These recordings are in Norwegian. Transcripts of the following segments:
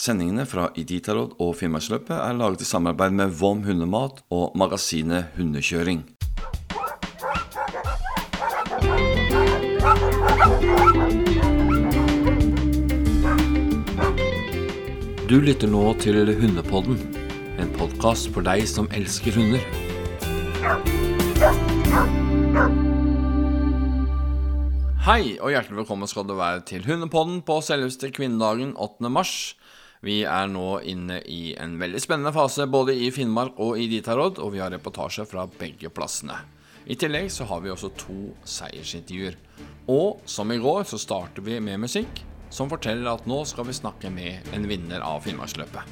Sendingene fra Iditarod og Finnmarksløpet er laget i samarbeid med Vom hundemat og magasinet Hundekjøring. Du lytter nå til Hundepodden, en podkast for deg som elsker hunder. Hei og hjertelig velkommen skal du være til Hundepodden på selveste kvinnedagen 8. mars. Vi er nå inne i en veldig spennende fase både i Finnmark og i Ditarod, og vi har reportasje fra begge plassene. I tillegg så har vi også to seiersintervjuer. Og som i går så starter vi med musikk som forteller at nå skal vi snakke med en vinner av Finnmarksløpet.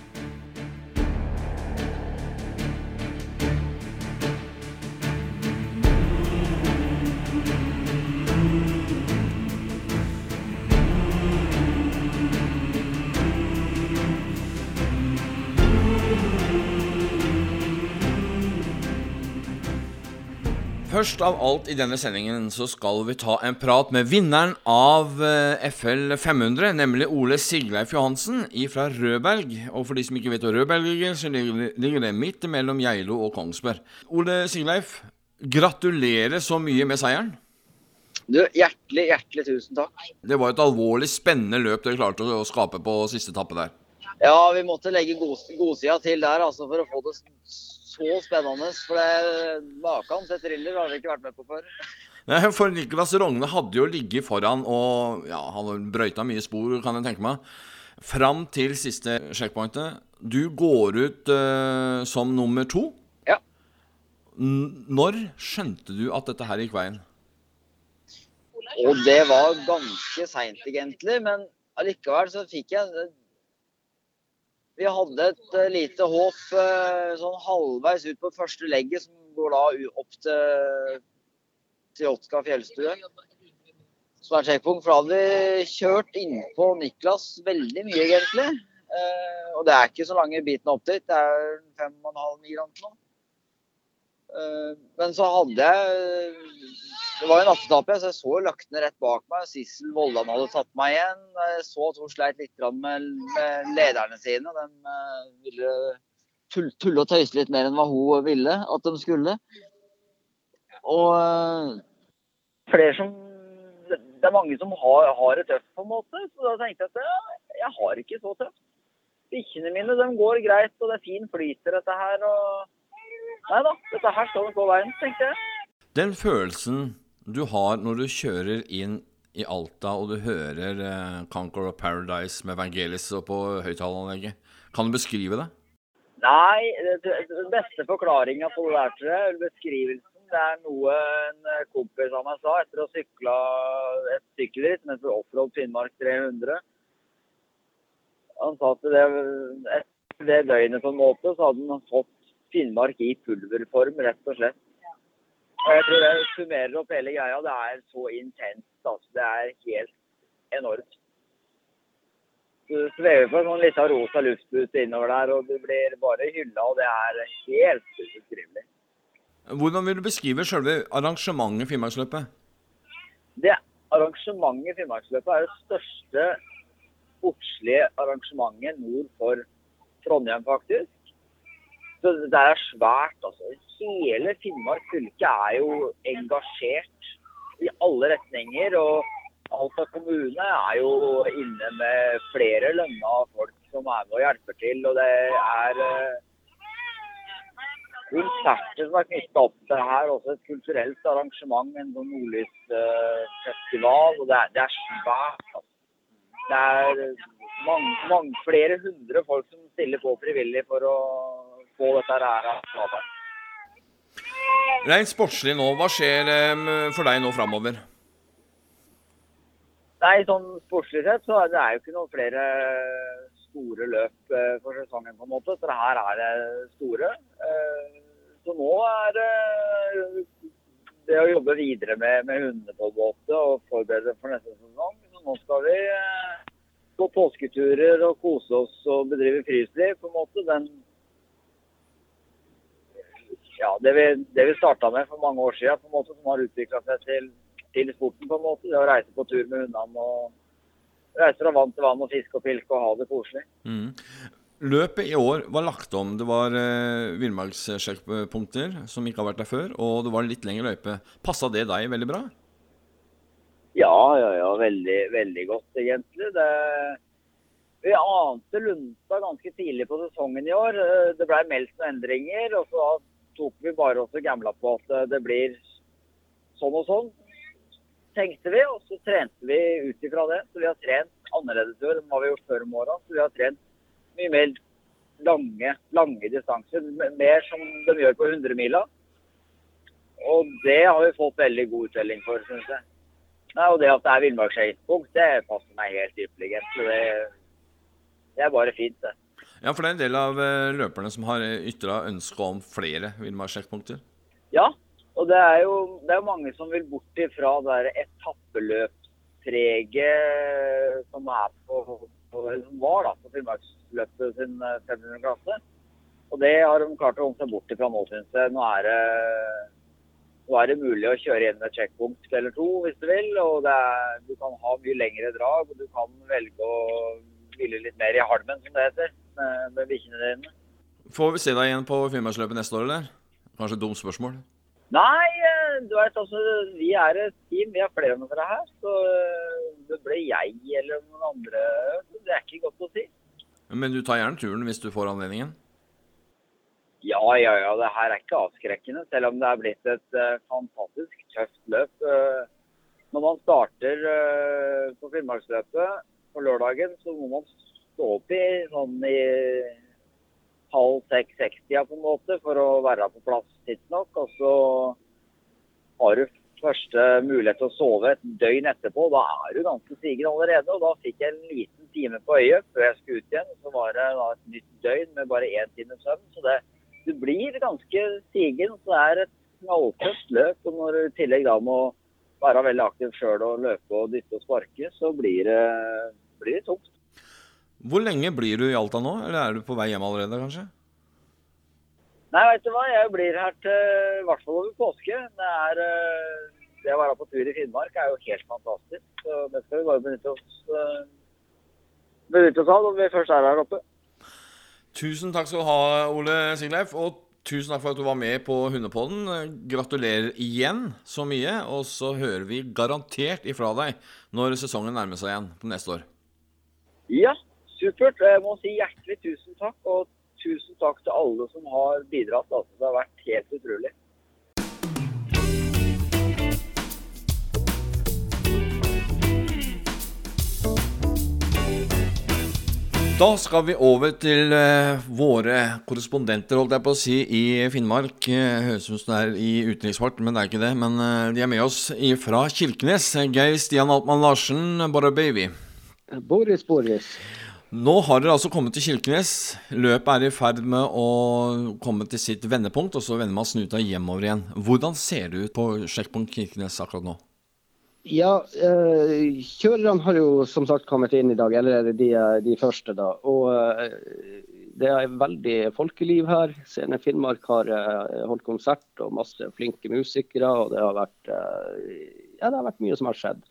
Først av alt i denne sendingen så skal vi ta en prat med vinneren av eh, FL 500, nemlig Ole Sigleif Johansen fra Rødberg. Og for de som ikke vet hvor Rødberg ligger, så ligger det midt mellom Geilo og Kongsberg. Ole Sigleif, gratulerer så mye med seieren. Du, Hjertelig, hjertelig tusen takk. Det var et alvorlig spennende løp dere klarte å skape på siste etappe der. Ja, vi måtte legge godsida til der altså, for å få det så spennende. For det maken til thriller har vi ikke vært med på før. Nei, for Niklas Rogne hadde jo ligget foran og ja, han brøyta mye spor, kan jeg tenke meg. Fram til siste sjekkpointet. Du går ut uh, som nummer to. Ja. Når skjønte du at dette her gikk veien? Og det var ganske seint, egentlig. Men allikevel så fikk jeg vi hadde et uh, lite håp uh, sånn halvveis ut på første legget, som går da opp til, til Otska fjellstue. Som er sjekkpunkt. For da hadde vi kjørt innpå Niklas veldig mye, egentlig. Uh, og det er ikke så lange bitene opp dit. Det er fem og en halv mil nå. men så hadde jeg det var jo nattetappe, så jeg så løktene rett bak meg. Sissel Vollan hadde tatt meg igjen. Jeg så at hun sleit litt med, lederne sine. De uh, ville tulle og tøyse litt mer enn hva hun ville at de skulle. Og uh, flere som Det er mange som har, har det tøft, på en måte. Så da tenkte jeg at ja, jeg har ikke så tøft. Bikkjene mine de går greit, og det er fin flyt i dette her. og Nei da, dette her skal gå veien, tenkte jeg. Den følelsen du har når du kjører inn i Alta og du hører eh, Conquer of Paradise med Vangelis på høyttaleranlegget. Kan du beskrive det? Nei, den beste forklaringa på det der, beskrivelsen, det er noe en kompis av meg sa etter å ha sykla et sykkelritt som vi Offroad Finnmark 300. Han sa at det, etter det døgnet på en måte, så hadde han fått Finnmark i pulverform, rett og slett. Og jeg tror det summerer opp hele greia. Det er så intenst. Altså. Det er helt enormt. Du svever på en sånn liten rosa luftbute innover der, og du blir bare hylla. Og det er helt ubeskrivelig. Hvordan vil du beskrive selve arrangementet Finnmarksløpet? Det Arrangementet Finnmarksløpet er det største sportslige arrangementet nord for Trondheim, faktisk. Så det er svært, altså hele Finnmark fylke er jo engasjert i alle retninger. og Alta kommune er jo inne med flere lønna folk som er med og hjelper til. Og det er uh, konserter som er knytta opp til her. Også et kulturelt arrangement, en sånn nordlysfestival. og det er, det er svært. Altså. Det er mange, mange, flere hundre folk som stiller på frivillig for å få dette her. Rent sportslig nå, hva skjer for deg nå framover? Nei, sånn sportslig sett så er det jo ikke noen flere store løp eh, for sesongen, på en måte. Så det her er det store. Eh, så nå er det det å jobbe videre med, med hundene på båtet og forberede for neste sesong. Så nå skal vi eh, gå påsketurer og kose oss og bedrive friluftsliv, på en måte. Den ja, det vi, det vi starta med for mange år siden, på en måte, som har utvikla seg til, til, sporten. på en måte, Det å reise på tur med hundene og reise fra vann til vann og fiske og pilke og ha det koselig. Mm. Løpet i år var lagt om. Det var eh, villmarkssjekkpunkter som ikke har vært der før, og det var litt lengre løype. Passa det deg veldig bra? Ja, ja, ja. Veldig, veldig godt, egentlig. Det, vi ante lunta ganske tidlig på sesongen i år. Eh, det ble meldt noen endringer, og så tok vi bare og gambla på at eh, det blir sånn og sånn, tenkte vi. Og så trente vi ut ifra det. Så vi har trent annerledes i enn hva vi har gjort før om åra. Så vi har trent mye mer lange, lange distanser. Mer som de gjør på 100-mila. Og det har vi fått veldig god uttelling for, syns jeg. Nei, og det at det er villmarksskøytepunkt, det passer meg helt ypperlig. Det, det er bare fint, det. Ja, for det er en del av eh, løperne som har ytra ønske om flere villmarkssjekkpunkter? Ja, og det er jo det er mange som vil bort ifra det etappeløpspreget som er på, på, som var da, på Finnmarksløpet sin 500 eh, klasse. Og det har de klart å komme seg bort ifra nå, syns jeg. Nå er, det, nå er det mulig å kjøre inn et sjekkpunkt eller to hvis du vil. Og er, du kan ha mye lengre drag, og du kan velge å hvile litt mer i halmen, som det heter, med, med bikkjene dine. Får vi se deg igjen på Finnmarksløpet neste år, eller? Kanskje et dumt spørsmål? Nei, eh, du vet altså, vi er et team. Vi er flere enn dere her. Så eh, det ble jeg eller noen andre. Det er ikke godt å si. Men du tar gjerne turen hvis du får anledningen? Ja, ja, ja. Det her er ikke avskrekkende. Selv om det er blitt et uh, fantastisk tøft løp. Uh, når man starter uh, på Finnmarksløpet lørdagen, så må man stå opp i sånn i halv seks-seks-tida på en måte for å være på plass tidsnok. Og så har du første mulighet til å sove et døgn etterpå. Da er du ganske sigen allerede. Og da fikk jeg en liten time på øyet før jeg skulle ut igjen. Så var det da et nytt døgn med bare én time søvn. Så det, du blir ganske sigen. Så det er et knalltøft løp. Og når du i tillegg da må være veldig aktiv sjøl og løpe og dytte og sparke, så blir det, blir tungt. Hvor lenge blir du i Alta nå, eller er du på vei hjem allerede, kanskje? Nei, vet du hva. Jeg blir her til i hvert fall over påske. Det, er, eh, det å være på tur i Finnmark er jo helt fantastisk. Så det skal vi bare benytte oss, eh, benytte oss av når vi først er her oppe. Tusen takk skal du ha, Ole Sigleif. Og tusen takk for at du var med på Hundepodden. Gratulerer igjen så mye. Og så hører vi garantert ifra deg når sesongen nærmer seg igjen på neste år. Ja, supert. Jeg må si hjertelig tusen takk. Og tusen takk til alle som har bidratt. Altså, det har vært helt utrolig. Da skal vi over til uh, våre korrespondenter, holdt jeg på å si, i Finnmark. Uh, høres ut som det er i utenriksfart, men det er ikke det. Men uh, de er med oss fra Kirkenes. Geir Stian Altmann Larsen, Borra Baby. Boris, Boris. Nå har dere altså kommet til Kirkenes. Løpet er i ferd med å komme til sitt vendepunkt, og så vender man snuta hjemover igjen. Hvordan ser det ut på sjekkpunkt Kirkenes akkurat nå? Ja, eh, kjørerne har jo som sagt kommet inn i dag, eller de, de første. da. Og eh, det er veldig folkeliv her. Scene Finnmark har eh, holdt konsert og masse flinke musikere. Og det har vært, eh, ja, det har vært mye som har skjedd.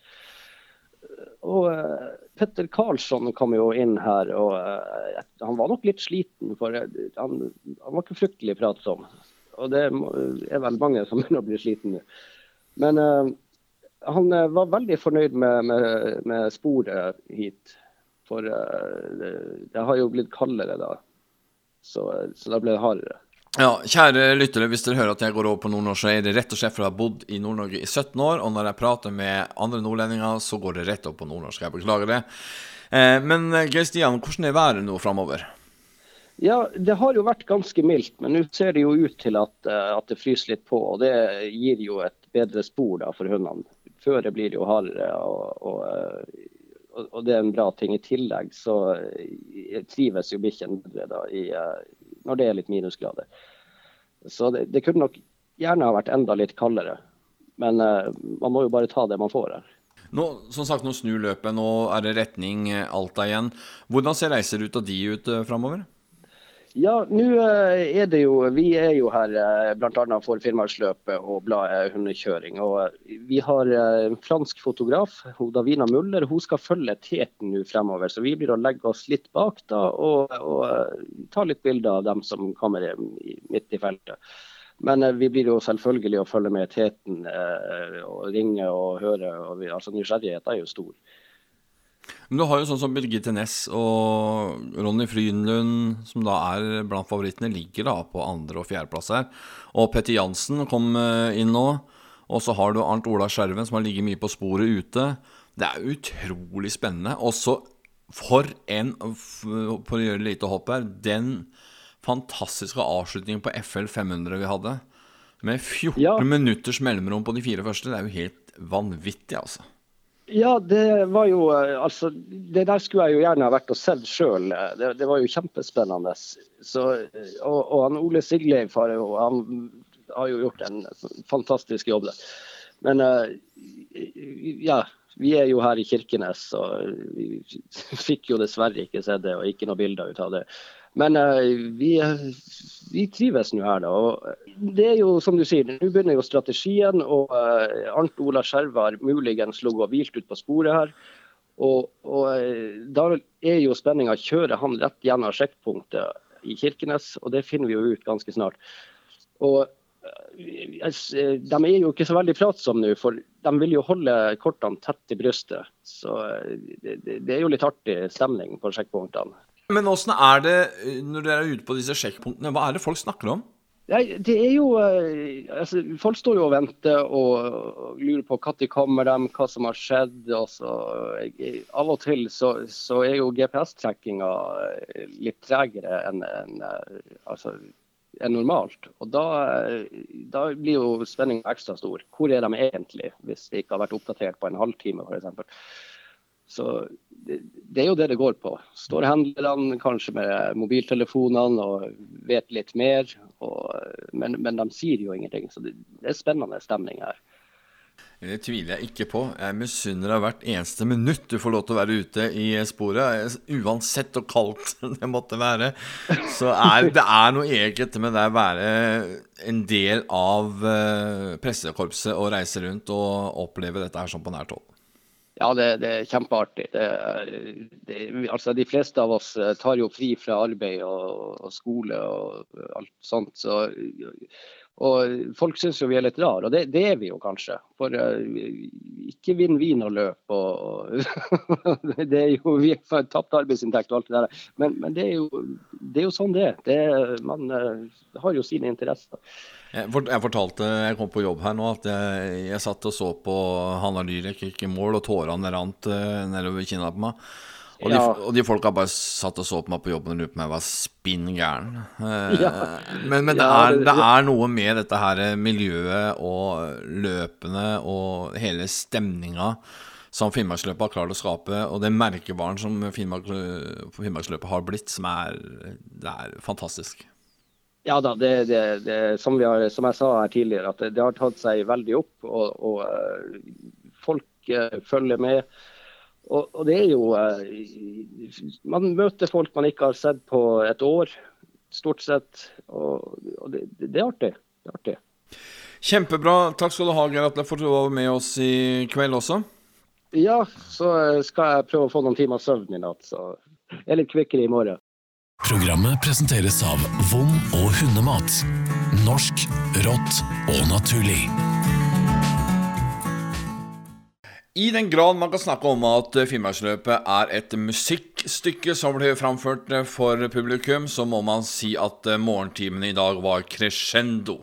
Og eh, Petter Karlsson kom jo inn her, og uh, han var nok litt sliten. For han, han var ikke fryktelig pratsom. Og det er vel mange som begynner å bli sliten nå. Men uh, han uh, var veldig fornøyd med, med, med sporet hit. For det, det, har jo blitt kaldere da. Så, så da ble det hardere. Ja, kjære lyttere, hvis dere hører at jeg går over på nordnorsk, så er det rett og slett for jeg har bodd i Nord-Norge i 17 år. Og når jeg prater med andre nordlendinger, så går det rett opp på nordnorsk. Jeg beklager det. Eh, men eh, Geir Stian, hvordan er været nå framover? Ja, det har jo vært ganske mildt, men nå ser det jo ut til at, eh, at, det fryser litt på. Og det gir jo et bedre spor da, for hundene. Føret blir jo hardere, og, og, og, det er en bra ting. I tillegg så trives jo bikkjen bedre da, i, når det er litt minusgrader. Så det, det, kunne nok gjerne ha vært enda litt kaldere. Men uh, man må jo bare ta det man får her. Nå, som sagt, nå snur løpet. Nå er det retning eh, Alta igjen. Hvordan ser reiseruta di ut uh, framover? Ja, nå eh, er det jo Vi er jo her eh, bl.a. for Finnmarksløpet og bladet Hundekjøring. Og eh, vi har en fransk fotograf, Davina Muller. Hun skal følge teten nå fremover. Så vi blir å legge oss litt bak da og, og ta litt bilder av dem som kommer midt i feltet. Men vi blir jo selvfølgelig å følge med teten og ringe og høre. Og vi, altså Nysgjerrigheten er jo stor. Men du har jo sånn som Birgitte Næss og Ronny Frydenlund, som da er blant favorittene, ligger da på andre- og fjerdeplass her. Og Petter Jansen kom eh, inn nå. Og så har du Arnt Ola Skjerven, som har ligget mye på sporet ute. Det er utrolig spennende. Også for en, for å gjøre lite hopp her, den fantastiske avslutningen på FL 500 vi hadde. Med 14 ja. minutters mellomrom på de fire første. Det er jo helt vanvittig, altså. Ja, det var jo eh, Altså, det der skulle jeg jo gjerne ha vært og sett sjøl. Det, det, var jo kjempespennende. Så, og, og han Ole Sigleif har jo, han har jo gjort en fantastisk jobb der. Men eh, ja, vi er jo her i Kirkenes, og vi fikk jo dessverre ikke se det, og ikke noe bilder ut av det. Men uh, vi, vi, trives nå her, da. Og det er jo som du sier, nå begynner jo strategien. Og uh, Arnt Ola Skjervar muligens ligget hvilt ut på sporet her. Og, og uh, da er jo spenninga kjører han rett gjennom sjekkpunktet i Kirkenes, og det finner vi jo ut ganske snart. Og de er jo ikke så veldig pratsomme nå, for de vil jo holde kortene tett i brystet. Så det, det er jo litt artig stemning på sjekkpunktene. Men åssen er det eh, når dere er ute på disse sjekkpunktene? Hva er det folk snakker om? Nei, det er jo, eh, altså, Folk står jo og venter og lurer på når kommer dem, hva som har skjedd. Og så, jeg, av og til så, så er jo GPS-trekkinga litt tregere enn en, altså, enn normalt. Og da, da blir jo spenninga ekstra stor. Hvor er de egentlig, hvis de ikke har vært oppdatert på en halvtime f.eks. Så det, det, er jo det det går på. Står handlerne kanskje med mobiltelefonene og vet litt mer, og, men, men, de sier jo ingenting. Så det, det er spennende stemning her. Det tviler jeg ikke på. Jeg misunner deg hvert eneste minutt du får lov til å være ute i sporet. Uansett hvor kaldt det måtte være. Så er, det er noe eget med det å være en del av eh, pressekorpset og reise rundt og oppleve dette her sånn på nært hold. Ja, det, det er kjempeartig. Det, det, altså, de fleste av oss eh, tar jo fri fra arbeid og, og skole og alt sånt. Så, og folk syns jo vi er litt rare, og det, det, er vi jo kanskje. For uh, ikke vinn vin og løp. Og, det er jo, Vi har tapt arbeidsinntekt og alt det der. Men, men det, er jo, det, er jo, sånn det er. Man uh, har jo sine interesser. Jeg, fortalte, jeg kom på jobb her nå, at jeg, jeg satt og så på Hanna Dyrek gikk i mål, og tårene rant uh, nedover kinna på meg. Og, ja. de, og de folka bare satt og så på meg på jobben og lurte på om jeg var spinn gæren. Uh, ja. Men, men det, er, det, er, noe med dette her miljøet og løpene og hele stemninga som Finnmarksløpet har klart å skape, og den merkevaren som Finnmark, Finnmarksløpet har blitt, som er, det er fantastisk. Ja da, det, det, det, som, har, som, jeg sa her tidligere, at det, har tatt seg veldig opp. Og, og uh, folk uh, følger med. Og, og, det er jo uh, Man møter folk man ikke har sett på et år, stort sett. Og, og det, er artig. Det er artig. Kjempebra. Takk skal du ha, Atle, for at du var med oss i kveld også. Ja, så skal jeg prøve å få noen timer søvn i natt. Så jeg er litt kvikkere i morgen. Programmet presenteres av Vom og hundemat. Norsk, rått og naturlig. I den grad man kan snakke om at Finnmarksløpet er et musikkstykke som ble framført for publikum, så må man si at morgentimene i dag var crescendo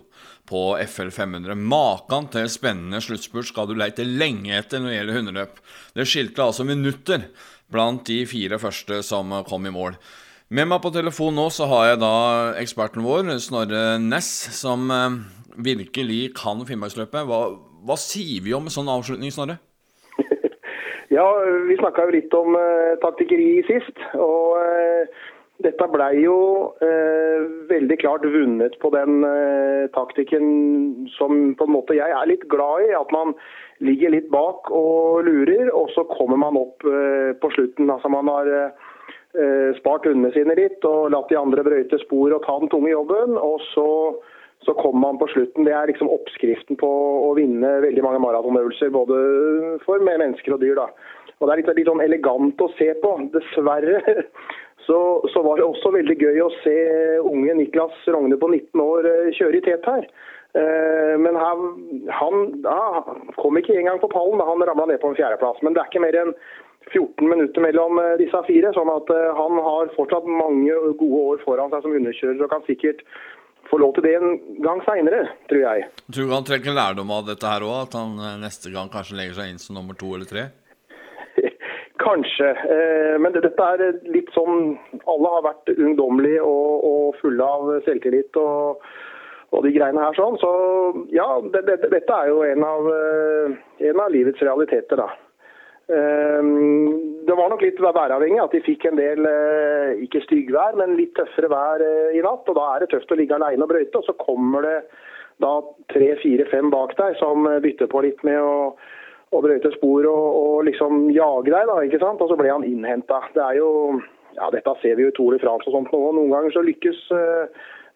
på FL 500. Makan til spennende sluttspurt skal du leite lenge etter når det gjelder hundeløp. Det skilte altså minutter blant de fire første som kom i mål. Med meg på telefon nå så har jeg da eksperten vår, Snorre Næss, som eh, virkelig kan Finnmarksløpet. Hva, hva, sier vi om en sånn avslutning, Snorre? ja, vi snakka jo litt om uh, taktikkeri sist. Og uh, dette blei jo uh, veldig klart vunnet på den taktikken som på en måte jeg er litt glad i. At man ligger litt bak og lurer, og så kommer man opp på slutten. Altså man har eh, spart hundene litt og latt de andre brøyte spor og ta den tunge jobben. Og så, så kom man på slutten. Det er liksom oppskriften på å vinne veldig mange maratonøvelser, både for mennesker og dyr. da. Og Det er litt, litt sånn elegant å se på. Dessverre så, så, var det også veldig gøy å se unge Niklas Rogne på 19 år eh, kjøre i tet her. Eh, men han, han ja, kom ikke engang på pallen, han ramla ned på en fjerdeplass. Men det er ikke mer enn 14 minutter mellom eh, disse fire, sånn at han har fortsatt mange gode år foran seg som underkjører og kan sikkert få lov til det en gang seinere, tror jeg. Tror du han trekker lærdom av dette her òg? At han neste gang kanskje legger seg inn som nummer to eller tre? Kanskje. Eh, men dette er litt sånn Alle har vært ungdommelige og, og fulle av selvtillit og, og, de greiene her sånn. Så ja, det, det, dette er jo en av, eh, en av, livets realiteter, da. Eh, det var nok litt væravhengig at de fikk en del, ikke styggvær, men litt tøffere vær i natt. og Da er det tøft å ligge alene og brøyte. Og så kommer det da tre, fire, fem bak deg som bytter på litt med å å brøyte spor og, og, liksom jage deg, da, ikke sant? Og så ble han innhenta. Det er jo ja, Dette ser vi jo i Tour de og sånt nå. Noen ganger så lykkes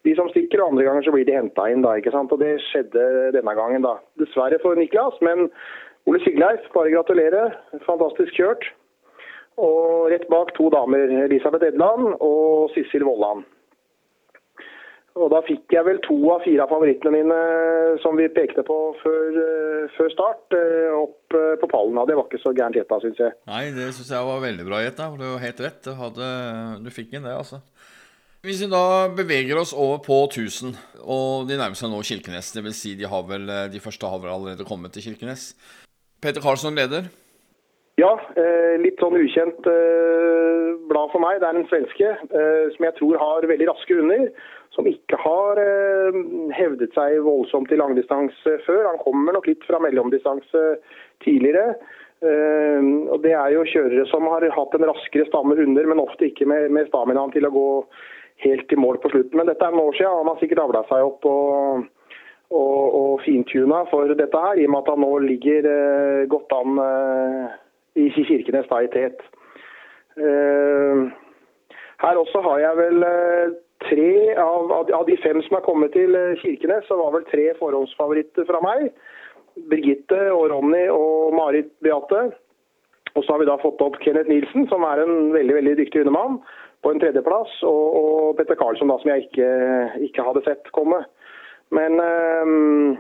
de som stikker, og andre ganger så blir de henta inn. da, ikke sant? Og Det skjedde denne gangen, da. Dessverre for Niklas, men Ole Sigleif, bare gratulerer. Fantastisk kjørt. Og rett bak to damer, Elisabeth Edland og Sissel Vollan. Og da fikk jeg vel to av fire av favorittene mine som vi pekte på før, eh, før start, eh, opp eh, på pallen. Det var ikke så gærent gjetta, syns jeg. Nei, det syns jeg var veldig bra gjetta. Det var helt rett. Du, hadde, du fikk inn det, altså. Hvis vi da beveger oss over på 1000, og de nærmer seg nå Kirkenes. Vil si de, de første har vel allerede kommet til Kirkenes. Peter Karlsson leder. Ja, litt sånn ukjent blad for meg. Det er en svenske som jeg tror har veldig raske hunder som ikke har eh, hevdet seg voldsomt i langdistanse før. Han kommer nok litt fra mellomdistanse tidligere. Eh, og Det er jo kjørere som har hatt en raskere stamme hunder, men ofte ikke med, med staminaen til å gå helt i mål på slutten. Men dette er noen år siden. Han har sikkert avla seg opp og, og, og fintuna for dette her, i og med at han nå ligger eh, godt an i Kirkenes da i tet. Her også har jeg vel tre av, av, de fem som er kommet til eh, Kirkenes, så var vel tre forhåndsfavoritter fra meg. Birgitte og Ronny og Marit Beate. Og så har vi da fått opp Kenneth Nilsen, som er en veldig veldig dyktig hundemann, på en tredjeplass. Og, og Petter Karlsson, da, som jeg ikke, ikke hadde sett komme. Men øh,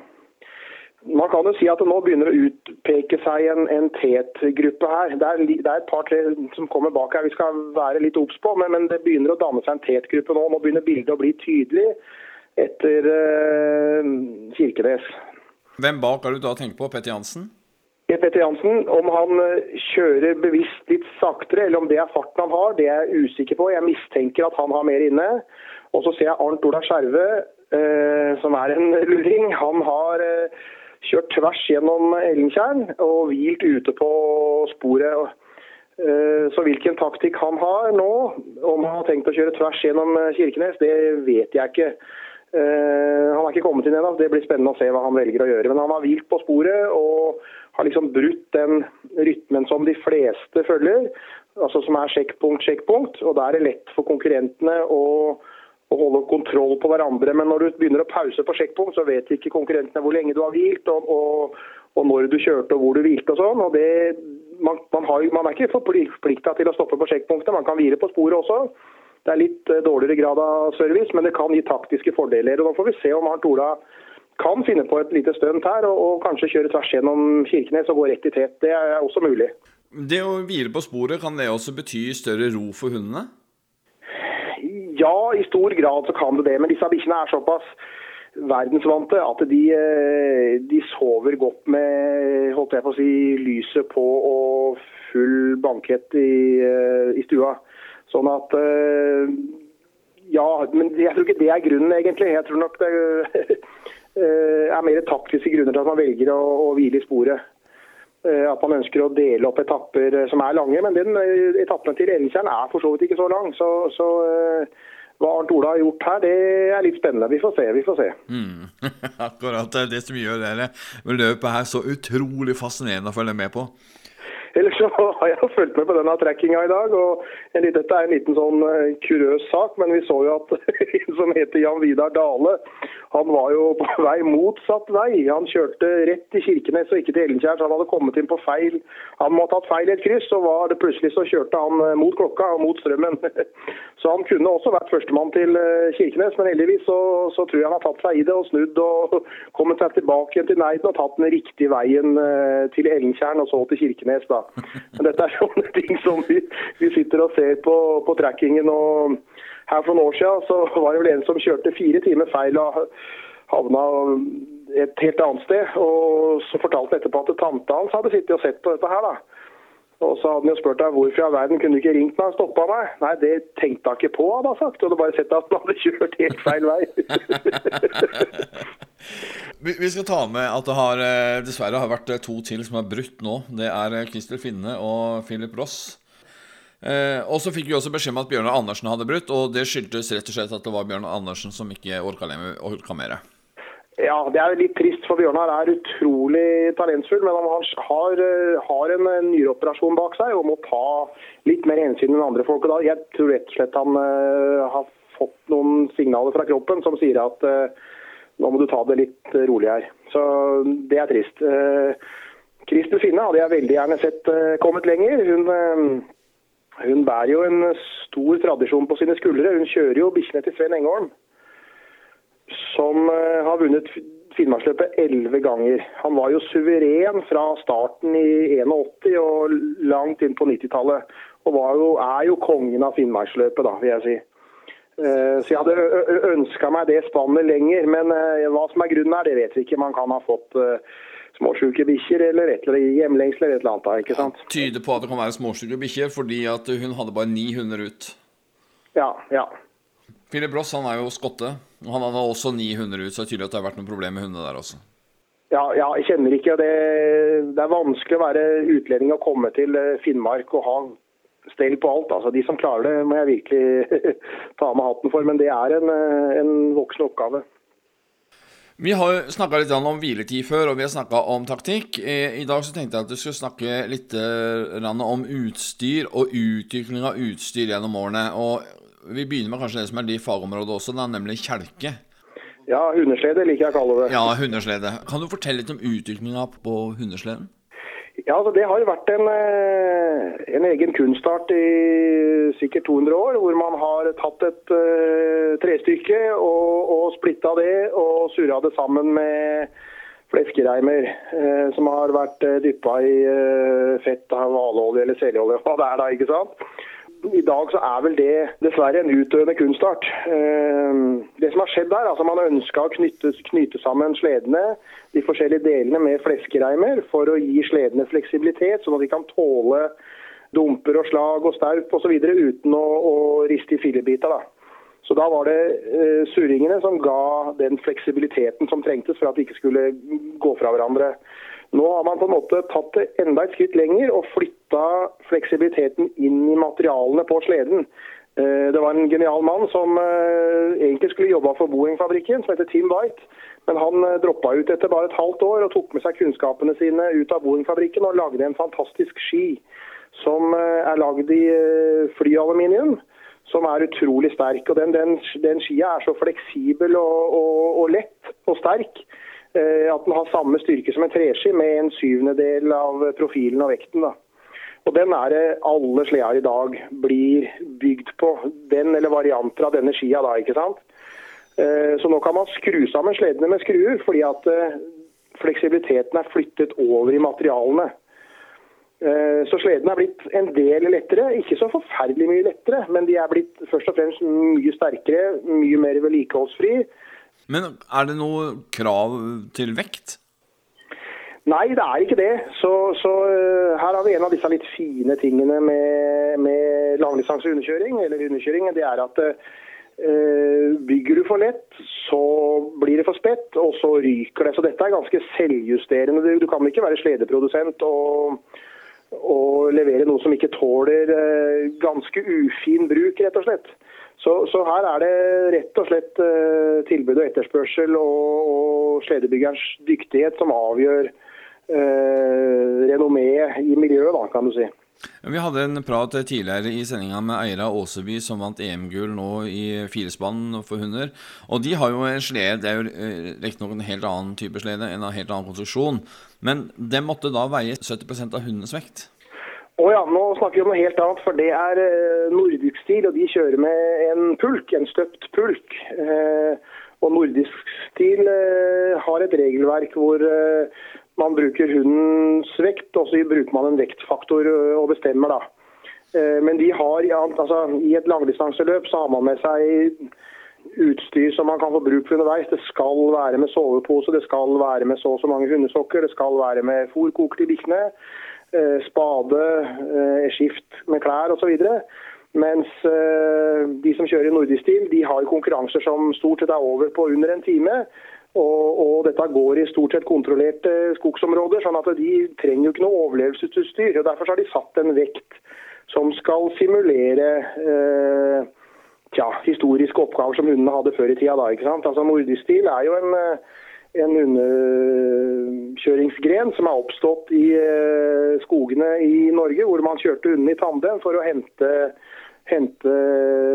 man kan jo si at det nå begynner å utpeke seg en, en tetgruppe her. Det er, det er et par-tre som kommer bak her vi skal være litt obs på, men, men, det begynner å danne seg en tet-gruppe nå. Nå begynner bildet å bli tydelig etter uh, Kirkenes. Hvem bak har du da tenkt på? Petter Jansen? Petter Jansen, Om han eh, kjører bevisst litt saktere, eller om det er farten han har, det er jeg usikker på. Jeg mistenker at han har mer inne. Og så ser jeg Arnt Ola Skjerve, eh, som er en luring. Han har eh, kjørt tvers gjennom Ellentjern og hvilt ute på sporet. Eh, så hvilken taktikk han har nå, om han har tenkt å kjøre tvers gjennom eh, Kirkenes, det vet jeg ikke. Eh, han har ikke kommet inn ennå, det blir spennende å se hva han velger å gjøre. Men han har hvilt på sporet og har liksom brutt den rytmen som de fleste følger, altså som er sjekkpunkt, sjekkpunkt. Og da er det lett for konkurrentene å å holde kontroll på hverandre. Men når du begynner å pause på sjekkpunkt, så vet ikke konkurrentene hvor lenge du har hvilt, og, og, og når du kjørte og hvor du hvilte og sånn. og det, man, man, har, man, er ikke forplikta til å stoppe på sjekkpunktet, man kan hvile på sporet også. Det er litt eh, dårligere grad av service, men det kan gi taktiske fordeler. og Nå får vi se om Arnt Ola kan finne på et lite stunt her og, og, kanskje kjøre tvers gjennom Kirkenes og gå rett i tet. Det er også mulig. Det å hvile på sporet, kan det også bety større ro for hundene? Ja, i stor grad så kan det det. Men disse bikkjene er såpass verdensvante at de, eh, de, sover godt med holdt jeg på å si, lyset på og full bankett i, eh, i stua. Sånn at eh, Ja, men jeg tror ikke det er grunnen, egentlig. Jeg tror nok det er mer taktiske grunner til at man velger å, å hvile i sporet. At man ønsker å dele opp etapper som er lange. Men den etappen til Elgtjern er for så vidt ikke så lang. Så, så hva Arnt Ola har gjort her, det er litt spennende. Vi får se. vi får se. Mm. Akkurat det som gjør det løpet her så utrolig fascinerende å følge med på. Ellers så har jeg fulgt med på denne trekkinga i dag. og Dette er en liten sånn eh, kuriøs sak, men vi så jo at en som heter Jan Vidar Dale, han var jo på vei motsatt vei. Han kjørte rett til Kirkenes og ikke til Ellenkjær, så han hadde kommet inn på feil. Han måtte ha tatt feil i et kryss, og var det plutselig så kjørte han eh, mot klokka og mot strømmen. Så han kunne også vært førstemann til eh, Kirkenes, men heldigvis så, så, tror jeg han har tatt seg i det og snudd og kommet seg tilbake igjen til Neiden og tatt den riktige veien til Ellenkjern og så til Kirkenes. da. Men dette er sånne ting som vi, vi sitter og ser på, på trackingen. og Her for noen år siden så var det vel en som kjørte fire timer feil og havna et helt annet sted. og Så fortalte han etterpå at tanta hans hadde sittet og sett på dette her. da. Og så hadde han jo spurt deg hvorfor i all verden kunne du ikke ringt meg og stoppa meg. Nei, det tenkte han ikke på, hadde sagt. Du hadde bare sett at han hadde kjørt helt feil vei. Vi skal ta med at det har, eh, dessverre har vært eh, to til som har brutt nå. Det er eh, Christer Finne og Philip Ross. Eh, og så fikk vi også beskjed om at Bjørnar Andersen hadde brutt, og det skyldtes rett og slett at det var Bjørnar Andersen som ikke orka mer. Ja, det er litt trist, for Bjørnar er utrolig talentfull. Men han har, har en nyreoperasjon bak seg og må ta litt mer hensyn enn andre folk. Jeg tror rett og slett han uh, har fått noen signaler fra kroppen som sier at uh, nå må du ta det litt rolig her. Så det er trist. Uh, eh, Finne hadde jeg veldig gjerne sett eh, kommet lenger. Hun, eh, hun bærer jo en stor tradisjon på sine skuldre. Hun kjører jo bikkjene til Sven Engholm, som har vunnet Finnmarksløpet elleve ganger. Han var jo suveren fra starten i 81 og langt inn på 90-tallet. Og jo, er jo kongen av Finnmarksløpet, da, vil jeg si. Eh, så jeg hadde ønska meg det spannet lenger, men eh, hva som er grunnen her, det vet vi ikke. Man kan ha fått småsjuke bikkjer eller et eller hjemlengsel eller et eller annet. ikke sant? Ja, tyder på at det kan være småsjuke bikkjer, fordi at hun hadde bare 900 ut. Ja, ja. Philip Ross han er jo skotte, og han hadde også 900 ut, så det er tydelig at det har vært noen problemer med hundene der også. Ja, ja, jeg kjenner ikke. Det, det er vanskelig å være utlending og komme til Finnmark og ha stell på alt. Altså, de som klarer det, må jeg virkelig ta med hatten for. Men det er en, eh, en voksen oppgave. Vi har snakka litt om hviletid før, og vi har snakka om taktikk. I dag så tenkte jeg at du skulle snakke litt eh, om utstyr og utvikling av utstyr gjennom årene. Og Vi begynner med kanskje det som er de fagområdet også, da, nemlig kjelke. Ja, hundeslede liker jeg å kalle det. Ja, hundeslede. Kan du fortelle litt om utviklinga på hundesleden? Ja, altså Det har vært en, eh, en, egen kunstart i sikkert 200 år, hvor man har tatt et uh, trestykke og, og splitta det og surra det sammen med fleskereimer uh, som har vært uh, dyppa i uh, fett av hvalolje eller seljeolje, hva det er da, ikke sant i dag så er vel det dessverre en utdøende kunstart. Eh, det som har skjedd der, altså Man ønska å knytte, knytte, sammen sledene, de forskjellige delene med fleskereimer, for å gi sledene fleksibilitet, sånn at de kan tåle dumper og slag og staup osv. uten å, å, riste i fillebiter. da. Så da var det uh, surringene som ga den fleksibiliteten som trengtes for at de ikke skulle gå fra hverandre. Nå har man på en måte tatt det enda et skritt lenger og flytta fleksibiliteten inn i materialene på sleden. Eh, det var en genial mann som eh, egentlig skulle jobba for Boeing-fabrikken, som heter Tim White. Men han eh, droppa ut etter bare et halvt år og tok med seg kunnskapene sine ut av Boeing-fabrikken og lagde en fantastisk ski som er lagd i flyaluminium. Som er utrolig sterk. og Den, den, den skia er så fleksibel og, og, og lett og sterk at den har samme styrke som en treski, med en syvendedel av profilen og vekten. da. Og Den er det alle sleder i dag blir bygd på. Den eller varianter av denne skia. da, ikke sant? Eh, så nå kan man skru sammen sledene med skruer, fordi at eh, fleksibiliteten er flyttet over i materialene. Så sledene er blitt en del lettere. Ikke så forferdelig mye lettere, men de er blitt først og fremst mye sterkere, mye mer vedlikeholdsfri. Men er det noe krav til vekt? Nei, det er ikke det. Så, så uh, her har vi en av disse litt fine tingene med, med langdistanseunderkjøring, eller underkjøring. Det er at uh, bygger du for lett, så blir det for spett, og så ryker det. Så dette er ganske selvjusterende. Du, du kan ikke være sledeprodusent og, og levere noe som ikke tåler uh, ganske ufin bruk, rett og slett. Så, så, her er det rett og slett uh, tilbud og etterspørsel og, og sledebyggerens dyktighet som avgjør eh, renommeet i miljøet, da, kan du si. Vi hadde en prat tidligere i sendinga med Eira Åseby, som vant EM-gull nå i firespann for hunder. Og de har jo en slede, det er jo eh, riktignok en helt annen type slede, en helt annen konstruksjon. Men den måtte da veie 70% av hundens vekt. Å ja, nå snakker vi om noe helt annet, for det er eh, nordisk stil, og de kjører med en pulk, en støpt pulk. Eh, og nordisk stil eh, har et regelverk hvor man bruker hundens vekt, og så bruker man en vektfaktor og bestemmer, da. Men de har, altså, i et langdistanseløp så har man med seg utstyr som man kan få bruk for underveis. Det skal være med sovepose, det skal være med så og så mange hundesokker, det skal være med fôrkoker til bikkjene, spade, skift med klær osv. Mens de som kjører i nordisk stil, de har konkurranser som stort sett er over på under en time. Og, og, dette går i stort sett kontrollerte skogsområder, sånn at de trenger jo ikke noe overlevelsesutstyr. og Derfor har de satt en vekt som skal simulere eh, tja, historiske oppgaver som hundene hadde før i tida. Da, ikke sant? Altså Nordisk stil er jo en, eh, en underkjøringsgren som er oppstått i eh, skogene i Norge, hvor man kjørte hundene i tandem for å hente hente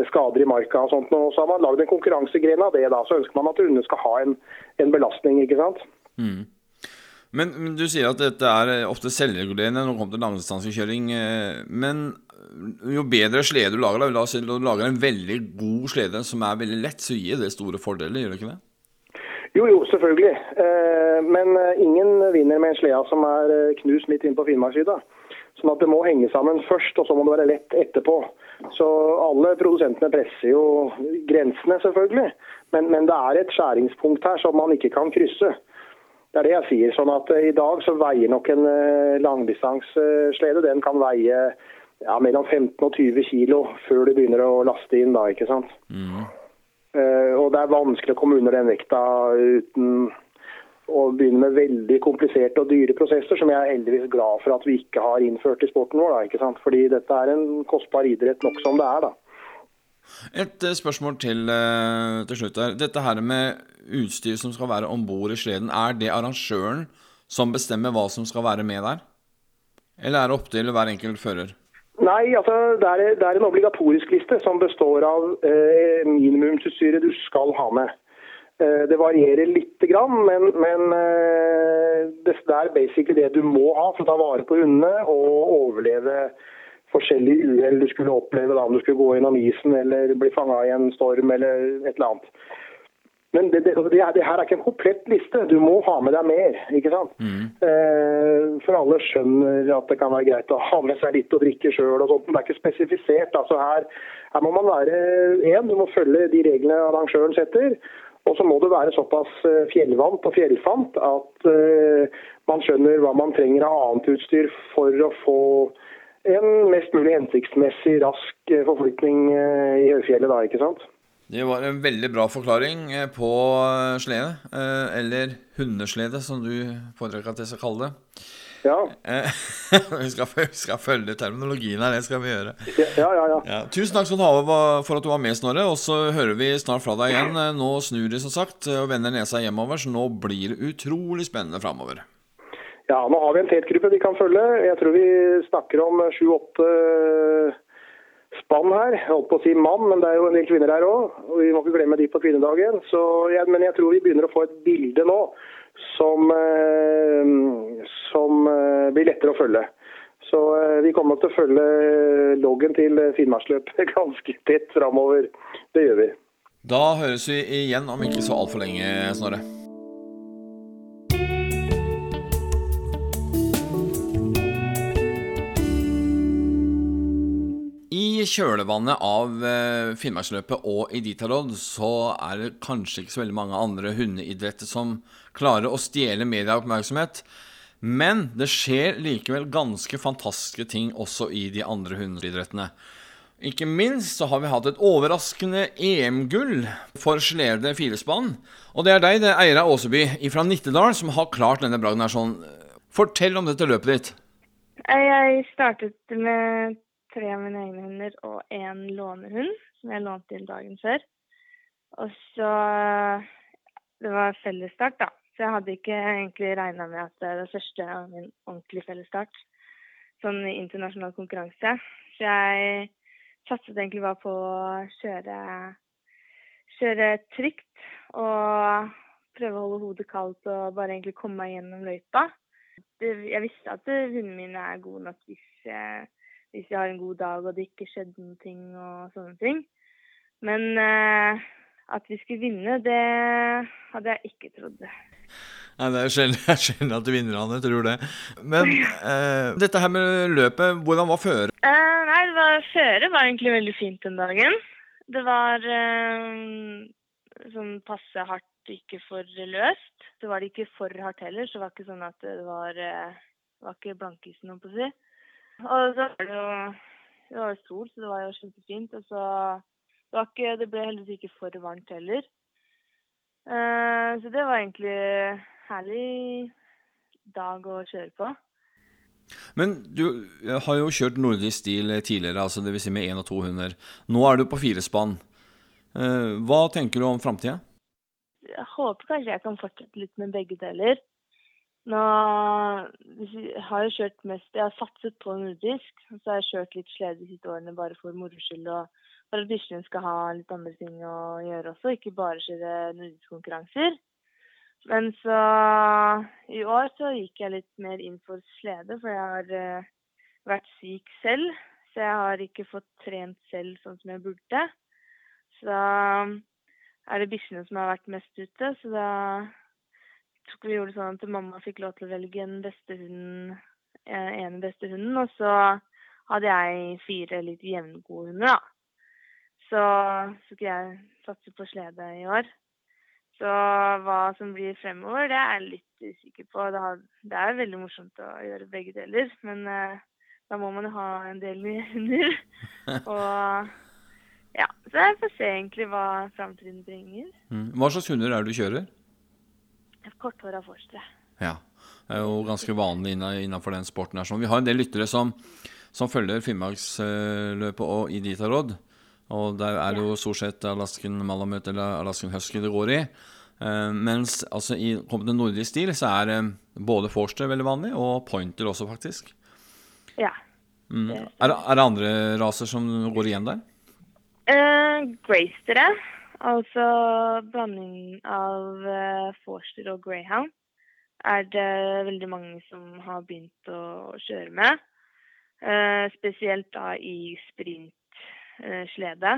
skader i marka og sånt. Og så har man lagd en konkurransegren av det. da, Så ønsker man at hundene skal ha en, en belastning. ikke sant? Mm. Men, men, du sier at dette er ofte selvregulerende når det kommer til langdistansekjøring. Eh, men jo bedre slede du lager, da, si, du lager en veldig god slede som er veldig lett, så gir det store fordeler, gjør det ikke det? Jo, jo, selvfølgelig. Eh, men eh, ingen vinner med en slede som er knust midt inn på Finnmarkssida. Sånn at det må henge sammen først, og så må det være lett etterpå. Så alle produsentene presser jo grensene, selvfølgelig. Men, men, det er et skjæringspunkt her som man ikke kan krysse. Det er det jeg sier. sånn at eh, I dag så veier nok en langdistanseslede den kan veie ja, mellom 15 og 20 kilo før du begynner å laste inn. da, ikke sant? Mm. Uh, og Det er vanskelig å komme under den vekta uten å begynne med veldig kompliserte og dyre prosesser, som jeg er heldigvis glad for at vi ikke har innført i sporten vår. Da, ikke sant? Fordi dette er en kostbar idrett nok som det er. da. Et eh, spørsmål til, eh, til slutt. her. Dette her med utstyr som skal være om bord i sleden, er det arrangøren som bestemmer hva som skal være med der? Eller er det opp til hver enkelt fører? Nei, altså det er, det er en obligatorisk liste som består av eh, minimumsutstyret du skal ha med. Eh, det varierer lite grann, men, men eh, det er basically det du må ha for å ta vare på hundene og overleve forskjellige uhell du skulle oppleve da om du skulle gå gjennom isen eller bli fanga i en storm eller et eller annet. Men det, det, det, her er ikke en komplett liste. Du må ha med deg mer. ikke sant? Mm. Eh, for alle skjønner at det kan være greit å ha med seg litt å drikke sjøl. Det er ikke spesifisert. Altså her, her må man være én, du må følge de reglene arrangøren setter. Og så må det være såpass eh, fjellvant og fjellfant at eh, man skjønner hva man trenger av annet utstyr for å få en mest mulig hensiktsmessig rask eh, forflytning i høyfjellet da, ikke sant? Det var en veldig bra forklaring på slede, eller hundeslede som du foretrekker at jeg skal kalle det. Ja. vi, skal, vi, skal, følge terminologien her, det skal vi gjøre. Ja, ja, ja. ja. Tusen takk skal du ha for at du var med, Snorre. Og så hører vi snart fra deg igjen. Nå snur de som sagt og vender nesa hjemover, så nå blir det utrolig spennende framover. Ja, nå har vi en tetgruppe vi kan følge. Jeg tror vi snakker om sju-åtte spann her. Jeg holdt på å si mann, men det er jo en del kvinner her òg. Og vi må ikke glemme de på kvinnedagen. Så, ja, men jeg tror vi begynner å få et bilde nå som, eh, som eh, blir lettere å følge. Så eh, vi kommer til å følge loggen til Finnmarksløpet ganske tett framover. Det gjør vi. Da høres vi igjen om ikke så altfor lenge, Snorre. I kjølvannet av Finnmarksløpet og Iditarod så er det kanskje ikke så veldig mange andre hundeidretter som klarer å stjele medieoppmerksomhet. Men det skjer likevel ganske fantastiske ting også i de andre hundeidrettene. Ikke minst så har vi hatt et overraskende EM-gull for slede filespann. Og det er deg, det er Eira Åseby fra Nittedal, som har klart denne bragden her sånn. Fortell om dette løpet ditt. Jeg startet med tre av mine egne hunder og én lånehund, som jeg lånte inn dagen før. Og så Det var fellesstart, da. Så jeg hadde ikke egentlig regna med at det var første av min ordentlige fellesstart. Sånn internasjonal konkurranse. Så jeg satset egentlig bare på å kjøre, kjøre trygt og prøve å holde hodet kaldt og bare egentlig komme meg gjennom løypa. Jeg visste at hundene mine er gode nok hvis hvis vi har en god dag og det ikke skjedde noen ting og sånne ting. Men eh, at vi skulle vinne, det hadde jeg ikke trodd. Nei, Det er sjelden, sjelden at vinnerne tror det. Men eh, dette her med løpet, hvordan var føret? Eh, nei, det var, føret var egentlig veldig fint den dagen. Det var eh, sånn passe hardt, ikke for løst. Det var det ikke for hardt heller, så det var ikke sånn at det var, eh, var ikke blankisen, holdt på å si. Og så var det jo det var jo sol, så det var jo kjempefint. Og så det, var ikke, det ble heldigvis ikke for varmt heller. Uh, så det var egentlig herlig dag å kjøre på. Men du har jo kjørt nordisk stil tidligere, altså dvs. Si med én og to hunder. Nå er du på firespann. Eh, hva tenker du om framtida? Jeg håper kanskje jeg kan fortsette litt med begge deler. Nå har jeg kjørt mest Jeg har satset på nordisk. Så har jeg kjørt litt slede de siste årene bare for moro skyld. Og for at bikkjene skal ha litt andre ting å gjøre også, ikke bare kjøre nordiske konkurranser. Men så i år så gikk jeg litt mer inn for slede, for jeg har uh, vært syk selv. Så jeg har ikke fått trent selv sånn som jeg burde. Så er det bikkjene som har vært mest ute, så da tok vi gjorde det sånn at mamma fikk lov til å velge en beste hunden, ene beste hunden, og så hadde jeg fire litt jevngode hunder, da. Så skulle jeg satse på slede i år. Så hva som blir fremover, det er jeg litt usikker på. Det, har, det er veldig morsomt å gjøre begge deler, men eh, da må man jo ha en del nye hunder. og ja, så jeg får se egentlig hva framtiden bringer. Mm. Hva slags hunder er det du kjører? Korthåra forstre. Ja. Det er jo ganske vanlig innenfor den sporten. her. Vi har en del lyttere som, som følger Finnmarksløpet og Iditarod. Og der er det jo stort sett Alaskan Malamut eller Alaskan Husky det går i. Uh, mens altså, i kommer til nordisk stil, så er uh, både Forster veldig vanlig, og Pointer også, faktisk. Ja. Mm. Er, det, er, det, andre raser som går igjen der? Uh, Gracere. Altså blanding av uh, Forster og Greyhound er det veldig mange som har begynt å kjøre med. Uh, spesielt da i sprintslede.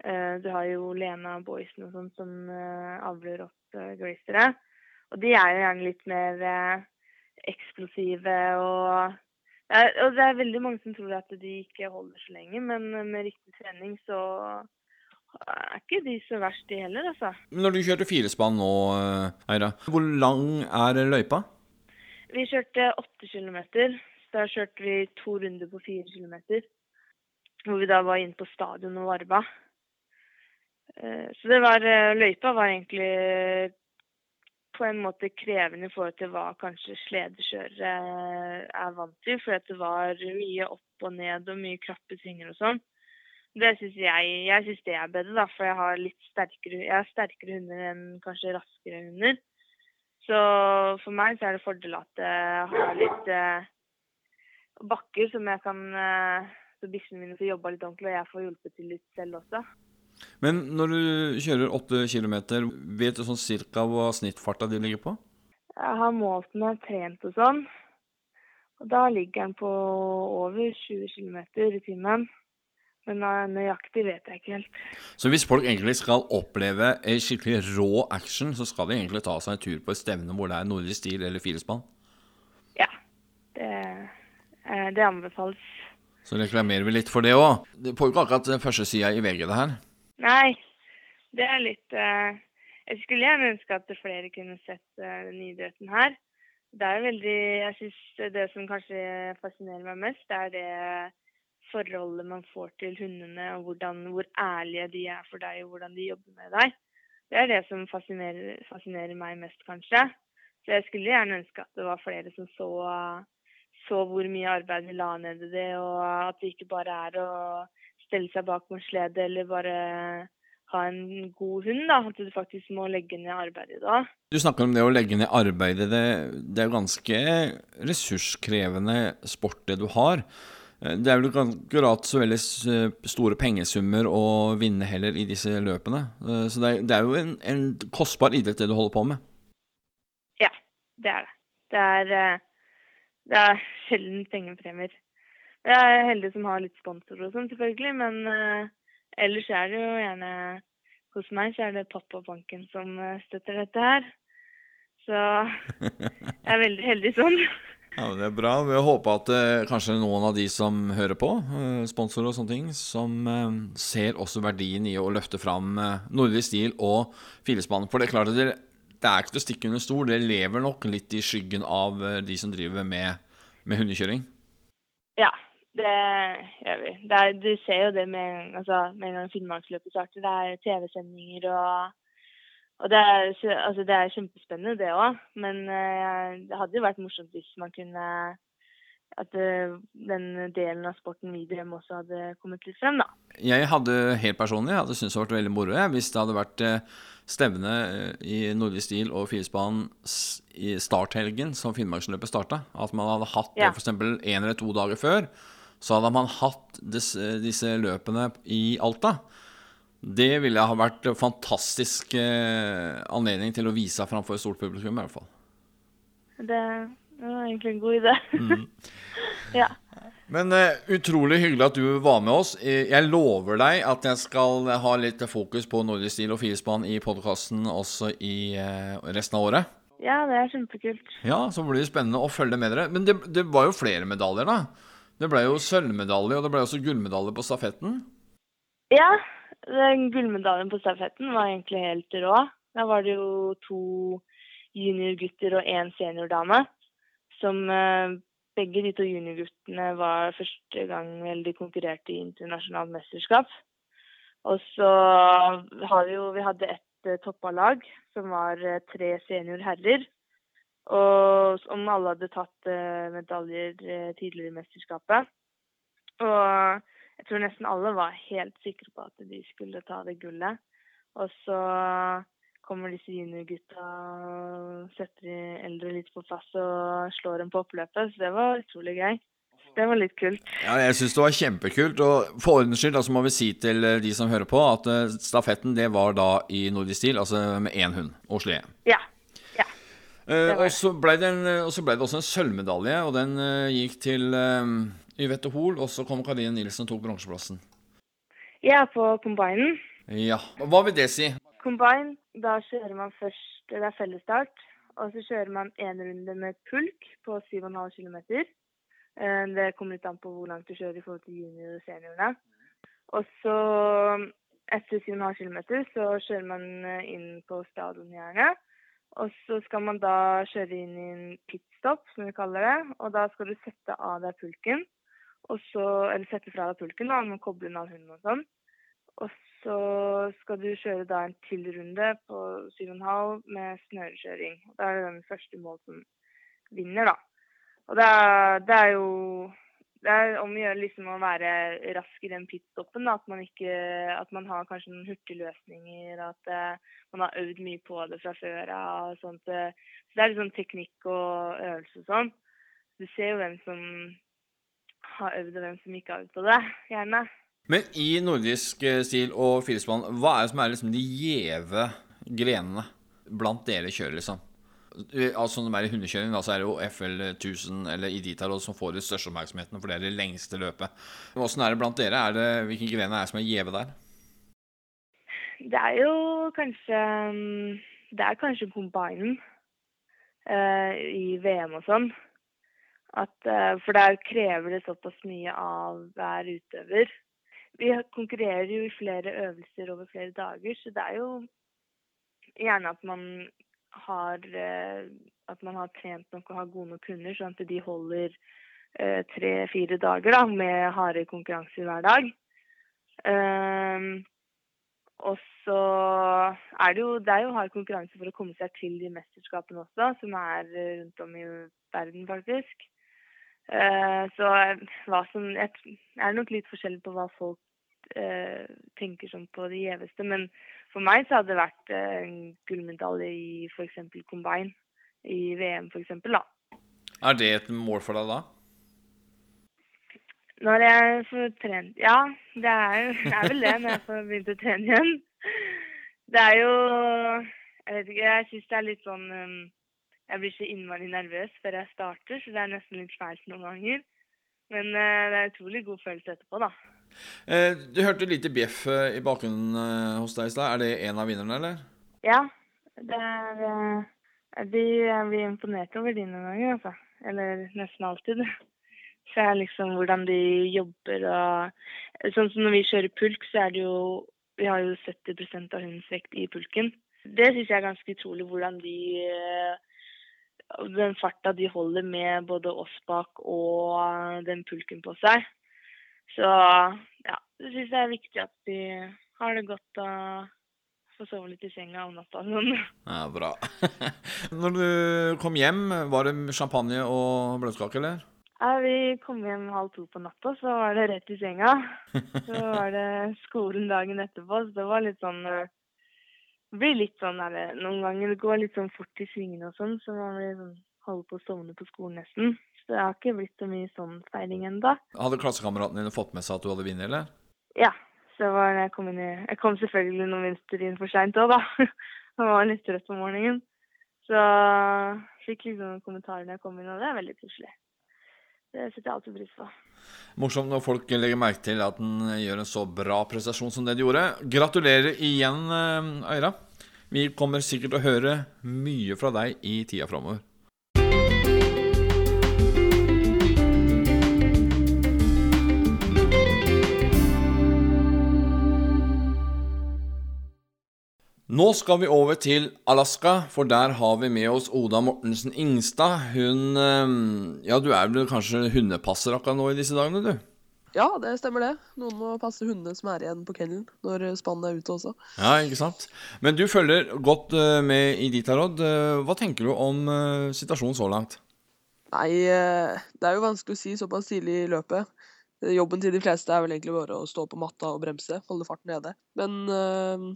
Uh, du har jo Lena Boysen og sånn som avler opp gracere. Og de er jo gjerne litt mer eksplosive og og det er veldig mange som tror at de ikke holder så lenge, men med riktig trening så er ikke de så verst, de heller, altså. Når du kjørte firespann nå, Eira, hvor lang er løypa? Vi kjørte åtte kilometer. Da kjørte vi to runder på fire kilometer. Hvor vi da var inne på stadion og varva. Eh, så det var Løypa var egentlig på en måte krevende i forhold til hva kanskje sledekjørere er vant til. For det var mye opp og ned og mye krappe svinger og sånn. Det syns jeg Jeg syns det er bedre, da, for jeg har litt sterkere Jeg har sterkere hunder enn kanskje raskere hunder. Så for meg så er det fordel at jeg har litt eh, bakker som jeg kan eh, Så bikkjene mine får jobba litt ordentlig, og jeg får hjulpet til litt selv også. Men når du kjører åtte kilometer, vet du sånn cirka hva snittfarta di ligger på? Jeg har målt den og trent og sånn. Og da ligger den på over 20 km i timen. Men nøyaktig vet jeg ikke helt. Så hvis folk egentlig skal oppleve en skikkelig rå action, så skal de egentlig ta seg en tur på et stevne hvor det er nordisk stil eller firespann? Ja, det, eh, det, anbefales. Så reklamerer vi litt for det òg. Det får jo ikke akkurat den første sida i VG, det her. Nei, det er litt uh, Jeg skulle gjerne ønske at flere kunne sett den idretten her. Det er veldig Jeg syns det som kanskje fascinerer meg mest, det er det forholdet man får til hundene, og hvordan, hvor ærlige de er for deg, og hvordan de jobber med deg. Det er det som fascinerer, fascinerer meg mest, kanskje. Så jeg skulle gjerne ønske at det var flere som så, så hvor mye arbeid vi la ned i det, og at det ikke bare er å stelle seg bak slede eller bare ha en god hund. da, At du faktisk må legge ned arbeidet da. Du snakker om det å legge ned arbeidet. Det, det er jo ganske ressurskrevende sport det du har. Eh, Det er vel ikke akkurat så veldig store pengesummer å vinne heller i disse løpene. Eh, Så det er, det er jo en, en kostbar idrett det du holder på med. Ja, det er det. Det er, eh, det er sjelden pengepremier. Jeg er heldig som har litt sponsorer og sånn, selvfølgelig, men eh, ellers er det jo gjerne hos meg så er det pappa og banken som eh, støtter dette her. Så jeg er veldig heldig sånn. Ja, Det er bra. Vi håper at eh, kanskje noen av de som hører på, eh, sponsorer og sånne ting, som eh, ser også verdien i å løfte fram eh, nordisk stil og Filespann. For det er klart at det, det er ikke til å stikke under stol. Det lever nok litt i skyggen av eh, de som driver med, med hundekjøring. Ja, det gjør vi. Det er, du ser jo det med, altså, med en gang Finnmarksløpet starter. Det er TV-sendinger og og det er, altså, det er kjempespennende, det òg. Men eh, det hadde jo vært morsomt hvis man kunne At eh, den delen av sporten vi drev med, også hadde kommet litt frem, da. Jeg hadde helt personlig jeg hadde syntes det hadde vært veldig moro hvis det hadde vært eh, stevne i nordisk stil og Filespann i starthelgen som Finnmarksløpet starta. At man hadde hatt Ja. f.eks. en eller to dager før. Så hadde man hatt disse, disse løpene i Alta. Det ville ha vært en fantastisk eh, anledning til å vise seg framfor et stort publikum, i hvert fall. Det, det var egentlig en god idé. ja. Men eh, utrolig hyggelig at du var med oss. Eh, Jeg lover deg at jeg skal ha litt fokus på nordisk stil og firespann i podkasten også i eh, resten av året. ja, det er kjempekult. Ja, så blir det spennende å følge med dere. Men det, det var jo flere medaljer, da. Det ble jo sølvmedalje, og det ble også gullmedalje på stafetten. Ja, gullmedaljen på stafetten var egentlig helt rå. Da var det jo to juniorgutter og én seniordame. Som eh, begge de to juniorguttene var første gang vel de konkurrerte i internasjonalt mesterskap. Og så har vi jo Vi hadde et uh, toppa lag som var eh, tre seniorherrer. Og som alle hadde tatt eh, medaljer eh, tidligere i mesterskapet. Og jeg tror nesten alle var helt sikre på at de skulle ta det gullet. Og så kommer disse juniorgutta og setter de eldre litt på plass og slår dem på oppløpet. Så det var utrolig gøy. Det var litt kult. Ja, jeg syns det var kjempekult. Og for ordens skyld altså må vi si til eh, de som hører på, at eh, stafetten det var da i nordisk stil, altså med én hund og slede. Ja. ja. Eh, og, så en, og så ble det også en sølvmedalje, og den gikk til Yvette Hoel, og så kom Karine Nilsen og tok bronseplassen. Ja, på combinen. Ja. Hva vil det si? Combine, da kjører man først Det er fellesstart. Og så kjører man én runde med pulk på 7,5 km. Det kommer litt an på hvor langt du kjører i forhold til junior og seniorene. Og så, etter 7,5 km, så kjører man eh, inn på stadionegjernet. Og så skal man da kjøre inn i en pitstop, som vi kaller det. Og da skal du sette av deg pulken. Og så, eller sette fra deg pulken, da, med å koble av hunden og sånn. Og så skal du kjøre da en til runde på 7,5 med snørekjøring. Da er det den første mål som vinner, da. Og det er, det er jo det er om å gjøre liksom å være rask i den pitstoppen. At man ikke At man har kanskje noen hurtigløsninger. At uh, man har øvd mye på det fra før av. og sånt. Så det er litt sånn teknikk og øvelse og sånn. Du ser jo hvem som har øvd og hvem som ikke har øvd på det, gjerne. Men i nordisk eh, stil og firespann, hva er det som er liksom de gjeve grenene blant dere kjører, liksom? Eh, Altså Når det er i hundekjøring, da, så er det jo FL 1000 eller Iditarod som får den største oppmerksomheten, for det er det lengste løpet. Åssen er det blant dere? Er det, hvilke grener er det som er gjeve der? Det er jo kanskje mm, Det er kanskje combinen eh, i VM og sånn. At, eh, for der krever det såpass mye av hver utøver. Vi konkurrerer jo i flere øvelser over flere dager, så det er jo gjerne at man har eh, at man har trent nok og har gode nok hunder, sånn at de holder eh, tre-fire dager da, med harde konkurranser hver dag. Um, og så er det jo det er jo hard konkurranse for å komme seg til de mesterskapene også, som er rundt om i verden, faktisk. Eh, så hva som jeg, er nok litt forskjellig på hva folk eh, tenker som på det gjeveste. Men for meg så hadde det vært eh, en gullmedalje i f.eks. combine i VM, f.eks. da. Er det et mål for deg da? Når jeg får trent Ja, det er det er vel det når jeg får begynt å trene igjen. Det er jo Jeg vet ikke, jeg syns det er litt sånn um, Jeg blir så innmari nervøs før jeg starter, så det er nesten litt fælt noen ganger. Men uh, det er utrolig god følelse etterpå, da. Eh, du hørte lite bjeff eh, i bakgrunnen eh, hos deg i stad. Er det en av vinnerne, eller? Ja. Det er de, blir imponert over de noen ganger, altså. Eller nesten alltid. Så er liksom hvordan de jobber og Sånn som når vi kjører pulk, så er det jo Vi har jo 70% av hundens vekt i pulken. Det syns jeg er ganske utrolig hvordan de Den farta de holder med både oss bak og den pulken på seg. Så ja, det syns jeg er viktig at de har det godt og får sove litt i senga om natta. Sånn. Ja, bra. Når du kom hjem, var det champagne og bløtkake, eller? Ja, vi kom hjem halv to på natta, så var det rett i senga. Så var det skolen dagen etterpå, så det var litt sånn eh, blir litt sånn der, Noen ganger det går litt sånn fort i svingene og sånn, så man blir sånn holder på å sovne på skolen nesten. Så det har ikke blitt så mye sånn feiring ennå. Hadde klassekameratene dine fått med seg at du hadde vunnet, eller? Ja. Så det var det jeg kom inn i Jeg kom selvfølgelig noen minutter inn for seint òg, da. Jeg var litt trøtt om morgenen. Så fikk liksom noen kommentarer når jeg kom inn, og det er veldig koselig. Det setter jeg alltid pris på. Morsomt når folk legger merke til at den gjør en så bra prestasjon som det de gjorde. Gratulerer igjen, eh, Øyra. Vi kommer sikkert til å høre mye fra deg i tida framover. Nå skal vi over til Alaska, for der har vi med oss Oda Mortensen Ingstad. Hun eh, Ja, du er vel kanskje hundepasser akkurat nå i disse dagene, du? Ja, det stemmer det. Noen må passe hundene som er igjen på kennelen når spannet er ute også. Ja, ikke sant. Men du følger godt eh, med i ditt råd. Hva tenker du om eh, situasjonen så langt? Nei, eh, det er jo vanskelig å si såpass tidlig i løpet. Eh, Jobben til de fleste er vel egentlig bare å stå på matta og bremse, holde farten nede. Men eh,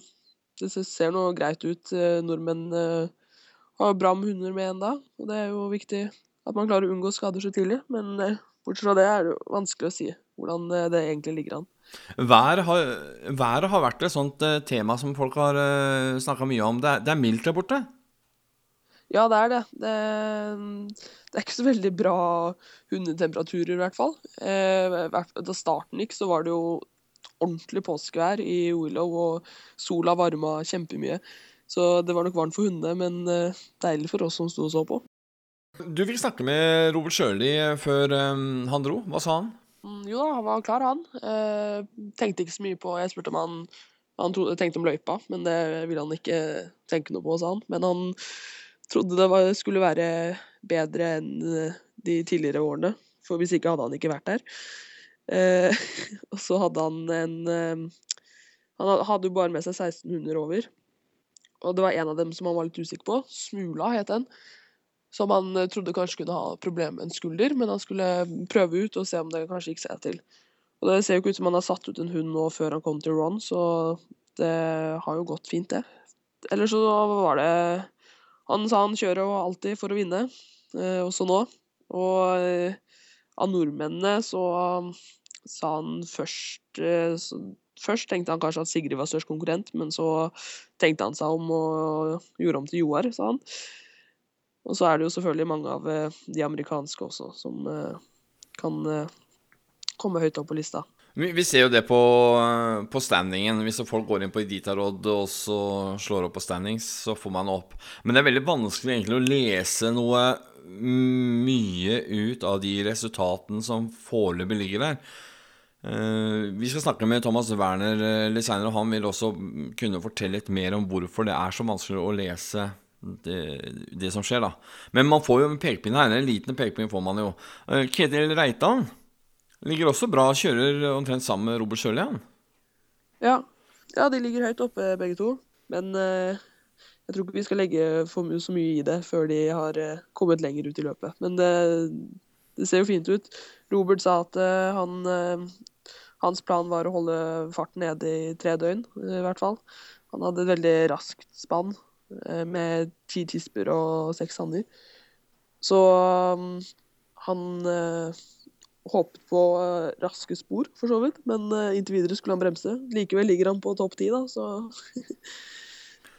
det ser nå greit ut. Eh, Nordmenn eh, har bra med hunder med ennå, og det er jo viktig at man klarer å unngå skader så tidlig. Men eh, bortsett fra det er det vanskelig å si hvordan det egentlig ligger an. Været har, været har vært et sånt tema som folk har snakka mye om. Det er, det er mildt der borte. Ja, det er det. det. Det er ikke så veldig bra hundetemperaturer, i hvert fall. Eh, da starten gikk, så var det jo ordentlig påskevær i Willow, og sola varma kjempemye. Så det var nok varmt for hundene, men eh, deilig for oss som sto og så på. Du fikk snakke med Robert Sjøli før eh, han dro. Hva sa han? Mm, Jo da, han var klar, han. Eh, tenkte ikke så mye på Jeg spurte om han Han trodde, tenkte om løypa, men det ville han ikke tenke noe på, sa han. Men han trodde det var, skulle være bedre enn eh, de tidligere årene. For hvis ikke hadde han ikke vært der. Eh, og så hadde han en eh, Han hadde jo bare med seg 16 hunder over. Og det var en av dem som han var litt usikker på. Smula het den. Som han eh, trodde kanskje kunne ha problem med en skulder, men han skulle prøve ut og se om det kanskje gikk seg til. Og det ser jo ikke ut som han har satt ut en hund nå før han kom til Ron, så det har jo gått fint, det. Ellers så var det Han sa han kjører jo alltid for å vinne, eh, også nå. Og eh, av nordmennene så sa han først eh, så, Først tenkte han kanskje at Sigrid var størst konkurrent, men så tenkte han seg om og gjorde om til Joar, sa han. Og så er det jo selvfølgelig mange av eh, de amerikanske også som eh, kan komme høyt opp på lista. Vi, ser jo det på, på standingen. Hvis folk går inn på Iditarod og så slår opp på standings, så får man opp. Men det er veldig vanskelig egentlig å lese noe mye ut av de resultatene som foreløpig ligger der. Eh, vi skal snakke med Thomas Werner eh, litt seinere, og han vil også kunne fortelle litt mer om hvorfor det er så vanskelig å lese det, det som skjer, da. Men man får jo en pekepinn her. En liten pekepinn får man jo. Eh, Ketil Reitan ligger også bra, kjører omtrent sammen med Robert han. Ja. ja, de ligger høyt oppe begge to. Men eh, jeg tror ikke vi skal legge for så mye i det før de har eh, kommet lenger ut i løpet. Men det, det ser jo fint ut. Robert sa at eh, han, eh, Hans plan var å holde farten nede i tre døgn, i hvert fall. Han hadde et veldig raskt spann med ti tisper og seks hanner. Så han håpet på raske spor, for så vidt. Men inntil videre skulle han bremse. Likevel ligger han på topp ti, da, så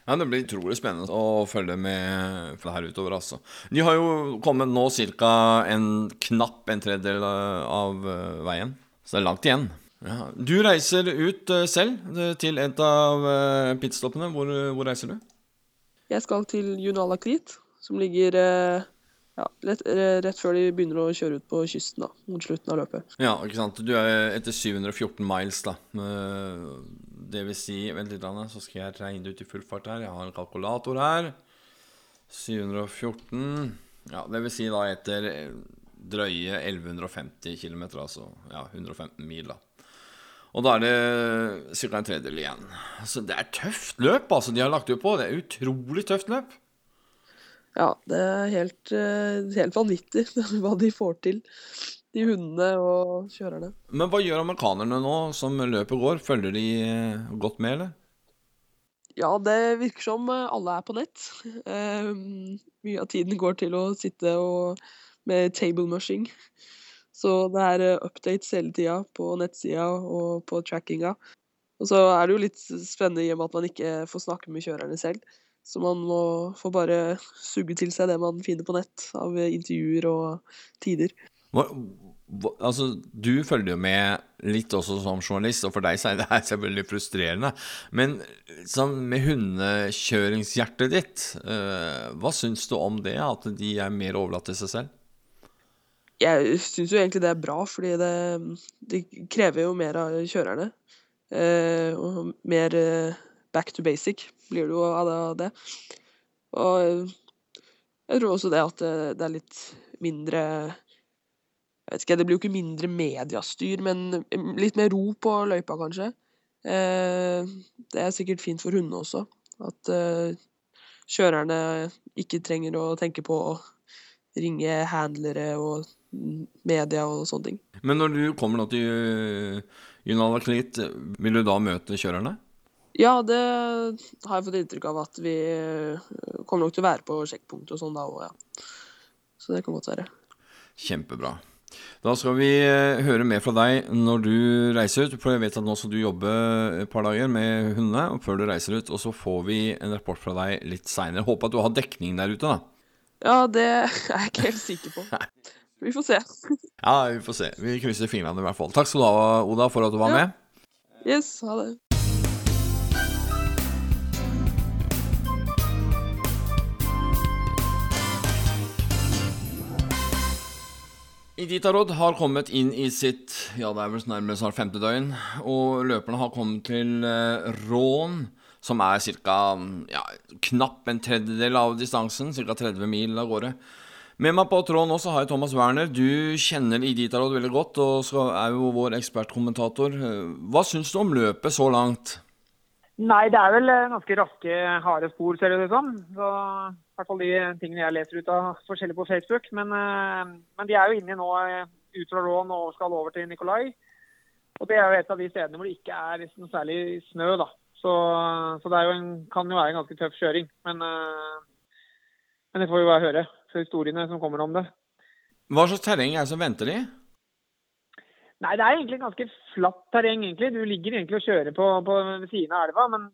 Ja, Det blir utrolig spennende å følge med for det her utover. altså. De har jo kommet nå ca. en knapp en tredjedel av eh, veien, så det er langt igjen. Ja. Du reiser ut eh, selv eh, til et av pitstoppene. Hvor, hvor reiser du? jeg skal til Junala Krit, som ligger ja, rett, rett før de begynner å kjøre ut på kysten, da, mot slutten av løpet. Ja, ikke sant. Du er etter 714 miles, da. Det vil si Vent litt, Anne, så skal jeg regne det ut i full fart her. Jeg har en kalkulator her. 714 Ja, det vil si da etter drøye 1150 km, altså ja, 115 mil, da. Og da er det ca. en tredjedel igjen. Så det er tøft løp, altså, de har lagt ut på. Det er utrolig tøft løp. Ja, det er helt, eh, helt vanvittig hva de får til, de hundene og kjørerne. Men hva gjør amerikanerne nå som løpet går? Følger de eh, godt med, eller? Ja, det virker som eh, alle er på nett. Eh, mye av tiden går til å sitte og med table mushing. Så det er eh, updates hele tida på nettsida og på trackinga. Og så er det jo litt spennende i og med at man ikke får snakke med kjørerne selv. Så man må få bare suge til seg det man finner på nett av intervjuer og tider. Altså, du følger jo med litt også som journalist, og for deg så er det her selvfølgelig frustrerende. Men med hundekjøringshjertet ditt, eh, hva syns du om det? At de er mer overlatt til seg selv? Jeg syns jo egentlig det er bra, fordi det, det krever jo mer av kjørerne. Eh, og mer eh, back to basic blir det jo av det. Og jeg tror også det at det er litt mindre jeg vet ikke, Det blir jo ikke mindre mediestyr, men litt mer ro på løypa, kanskje. Eh, det er sikkert fint for hundene også. At eh, kjørerne ikke trenger å tenke på å ringe handlere og media og sånne ting. Men når du kommer da til uh, Junala Klit, vil du da møte kjørerne? Ja, det har jeg fått inntrykk av at vi eh, kommer nok til å være på sjekkpunktet og sånn da òg, ja. Så det kan godt være. Kjempebra. Da skal vi eh, høre mer fra deg når du reiser ut. For jeg vet at nå skal du jobbe et par dager med hundene og før du reiser ut. Og så får vi en rapport fra deg litt seinere. Håper at du har dekning der ute, da. Ja, det er jeg ikke helt sikker på. Vi får se. Ja, vi får se. Vi krysser fingrene i hvert fall. Takk skal du ha, Oda, for at du var Ja. med. Yes, ha det. Iditarod har kommet inn i sitt ja det er vel nærmest snart femte døgn, og løperne har kommet til eh, Rån, som er ca. Ja, knapp en tredjedel av distansen, ca. 30 mil av gårde. Med meg på tråden også har jeg Thomas Werner. Du kjenner Iditarod veldig godt og er jo vår ekspertkommentator. Hva syns du om løpet så langt? Nei, det er vel eh, ganske raske, harde spor, ser det ut som. Så, I hvert fall de tingene jeg leser ut av forskjellig på Facebook. Men, eh, men de er jo inne nå eh, ut fra Rån og skal over til Nikolai. Og det er jo et av de stedene hvor det ikke er noe særlig snø, da. Så, så det jo en, kan jo være en ganske tøff kjøring. Men, men det får vi bare høre. Så historiene som kommer om det. Hva slags terreng er det som venter de? Nei, det er egentlig ganske flatt terreng, egentlig. Du ligger egentlig og kjører på, på siden av elva. Men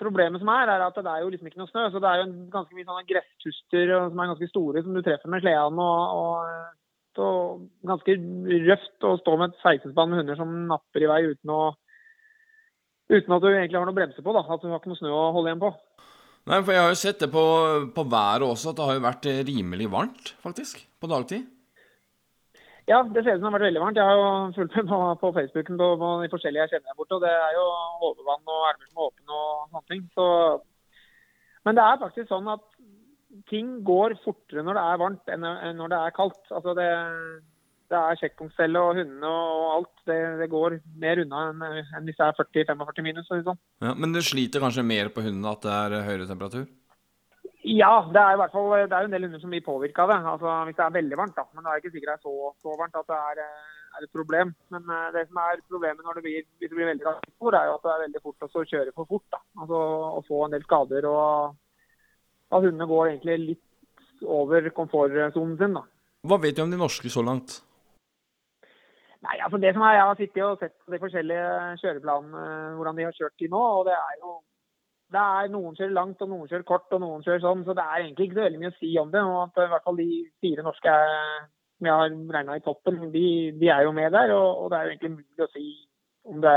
problemet som er, er at det er jo liksom ikke noe snø. Så det er jo ganske mye sånne gresstuster som er ganske store, som du treffer med sleden. Og, og, og ganske røft å stå med et 16-spann med hunder som napper i vei uten å Uten at du egentlig har noe bremse på. da, At du har ikke noe snø å holde igjen på. Nei, for jeg har jo sett det på, på været også, at det har jo vært rimelig varmt, faktisk, på dagtid. Ja, det ser ut som det har vært veldig varmt. Jeg har jo fulgt med på, på Facebooken på, på de forskjellige jeg kjenner der borte. og Det er jo overvann og elver som er åpne og sånne ting. Så, men det er faktisk sånn at ting går fortere når det er varmt enn når det er kaldt. Altså det, det er sjekkpunktstelle og hundene og alt. Det, det går mer unna enn enn hvis det er 40-45 minus. Sånn. Ja, men du sliter kanskje mer på hundene at det er høyere temperatur? Ja, det er i hvert fall det er jo en del hunder som blir påvirka av det. Altså, hvis det er veldig varmt, da. Men det er ikke sikkert det er så, så varmt at det er, eh, er et problem. Men eh, det som er problemet når det blir, hvis det blir veldig spor, er jo at det er veldig fort å kjøre for fort. da. Altså Å få en del skader. og At hundene går egentlig litt over komfortsonen sin. da. Hva vet du om de norske så langt? Nei, altså det som er, Jeg har sittet og sett de forskjellige kjøreplanene, hvordan de har kjørt de nå. og det er jo det er Noen kjører langt, og noen kjører kort, og noen kjører sånn. Så det er egentlig ikke så veldig mye å si om det. og at I hvert fall de fire norske vi som jeg har regna i toppen, de, de, er jo med der. Og, og, det er jo egentlig mulig å si om det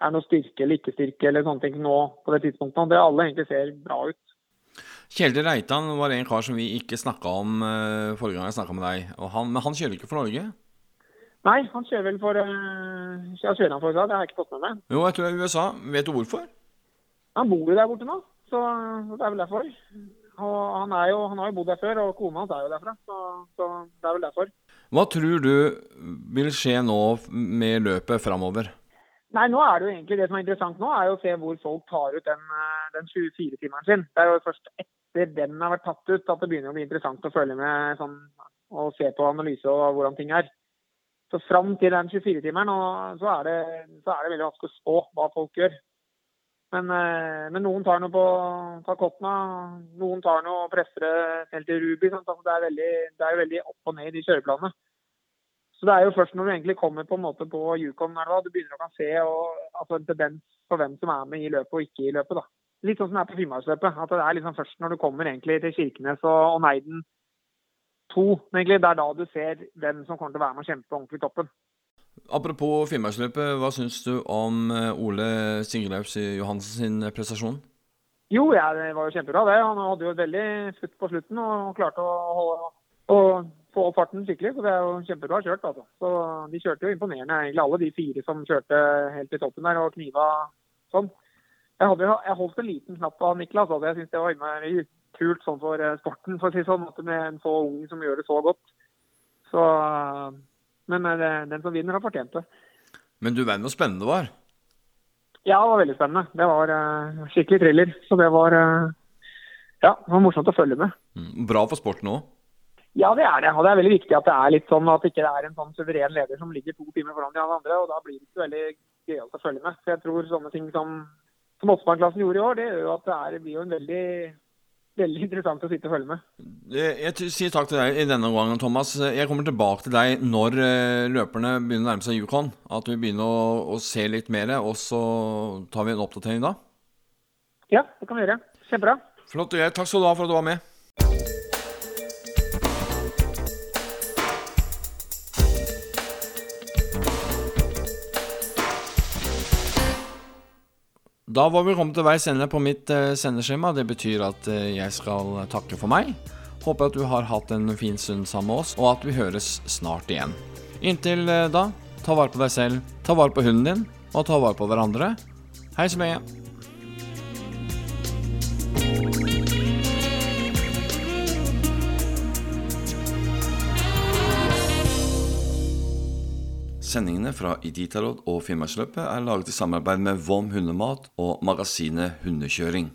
er noe styrke eller ikke styrke eller sånne ting nå på det tidspunktet. Det alle egentlig ser bra ut. Kjelde Reitan var en kar som vi ikke snakka om uh, forrige gang jeg snakka med deg. Han, men han kjører ikke for Norge? Nei, han kjører vel for uh, Ja, kjører han for USA? Det har jeg ikke fått med meg. Jo, jeg tror det er USA. Vet du hvorfor? Han bor jo der borte nå, så det er vel derfor. Og han, jo, han har jo bodd der før, og kona hans er jo derfra, så, så, det er vel derfor. Hva tror du vil skje nå med løpet framover? Nei, nå er det jo egentlig Det som er interessant nå, er jo å se hvor folk tar ut den, eh, den 24-timeren sin. Det er jo først etter den har vært tatt ut at det begynner å bli interessant å følge med sånn, og se på analyse og hvordan ting er. Så fram til den 24-timeren så, det, så er det veldig vanskelig å spå hva folk gjør. Men, eh, men, noen tar noe på Takotna, noen tar noe og presser det helt til Ruby. Altså, det, er veldig, det er veldig opp og ned i de kjøreplanene. Så det er jo først når du egentlig kommer på en måte på Yukon du begynner å kan se og, altså, en tendens på hvem som er med i løpet og ikke i løpet. da. Litt sånn som det er på Finnmarksløpet. at Det er liksom først når du kommer egentlig til Kirkenes og, og Neiden 2, egentlig, det er da du ser hvem som kommer til å være med og kjempe ordentlig i toppen. Apropos Finnmarksløpet, hva syns du om eh, Ole Sigurlaus Johansen sin prestasjon? Jo, ja, det var jo kjempebra det. Han hadde jo et veldig futt på slutten og klarte å, holde, å få opp farten skikkelig. Så det er jo kjempebra kjørt. altså. Så De kjørte jo imponerende, egentlig alle de fire som kjørte helt i toppen der og kniva sånn. Jeg, hadde, jeg holdt en liten knapp av Niklas. altså Jeg syns det var innmari kult sånn for eh, sporten, for å si sånn, med en så ung som gjør det så godt. Så men det, den som vinner, har fortjent det. Men du verden hvor spennende det var? Ja, det var veldig spennende. Det var uh, skikkelig thriller. Så det var uh, Ja, det var morsomt å følge med. Mm, bra for sporten òg? Ja, det er det. Og det er veldig viktig at det er litt sånn at det ikke er en sånn suveren leder som ligger to timer foran de andre. og Da blir det ikke veldig gøyalt å følge med. Så jeg tror sånne ting som, som Åsmann-klassen gjorde i år, det gjør jo at det, er, det blir jo en veldig veldig interessant å sitte og følge med. Jeg sier takk til deg i denne gangen, Thomas. Jeg kommer tilbake til deg når eh, løperne begynner å nærme seg Yukon. At vi begynner å, å se litt mer, og så tar vi en oppdatering da. Ja, det kan vi gjøre. Kjempebra. Flott. Takk skal du ha for at du var med. Da var vi kommet til veis ende på mitt uh, sendeskjema. Det betyr at uh, jeg skal takke for meg. Håper at du har hatt en fin stund sammen med oss, og at vi høres snart igjen. Inntil uh, da, ta vare på deg selv, ta vare på hunden din, og ta vare på hverandre. Hei så lenge. Sendingene fra Iditarod og Finnmarksløpet er laget i samarbeid med Vom Hundemat og magasinet Hundekjøring.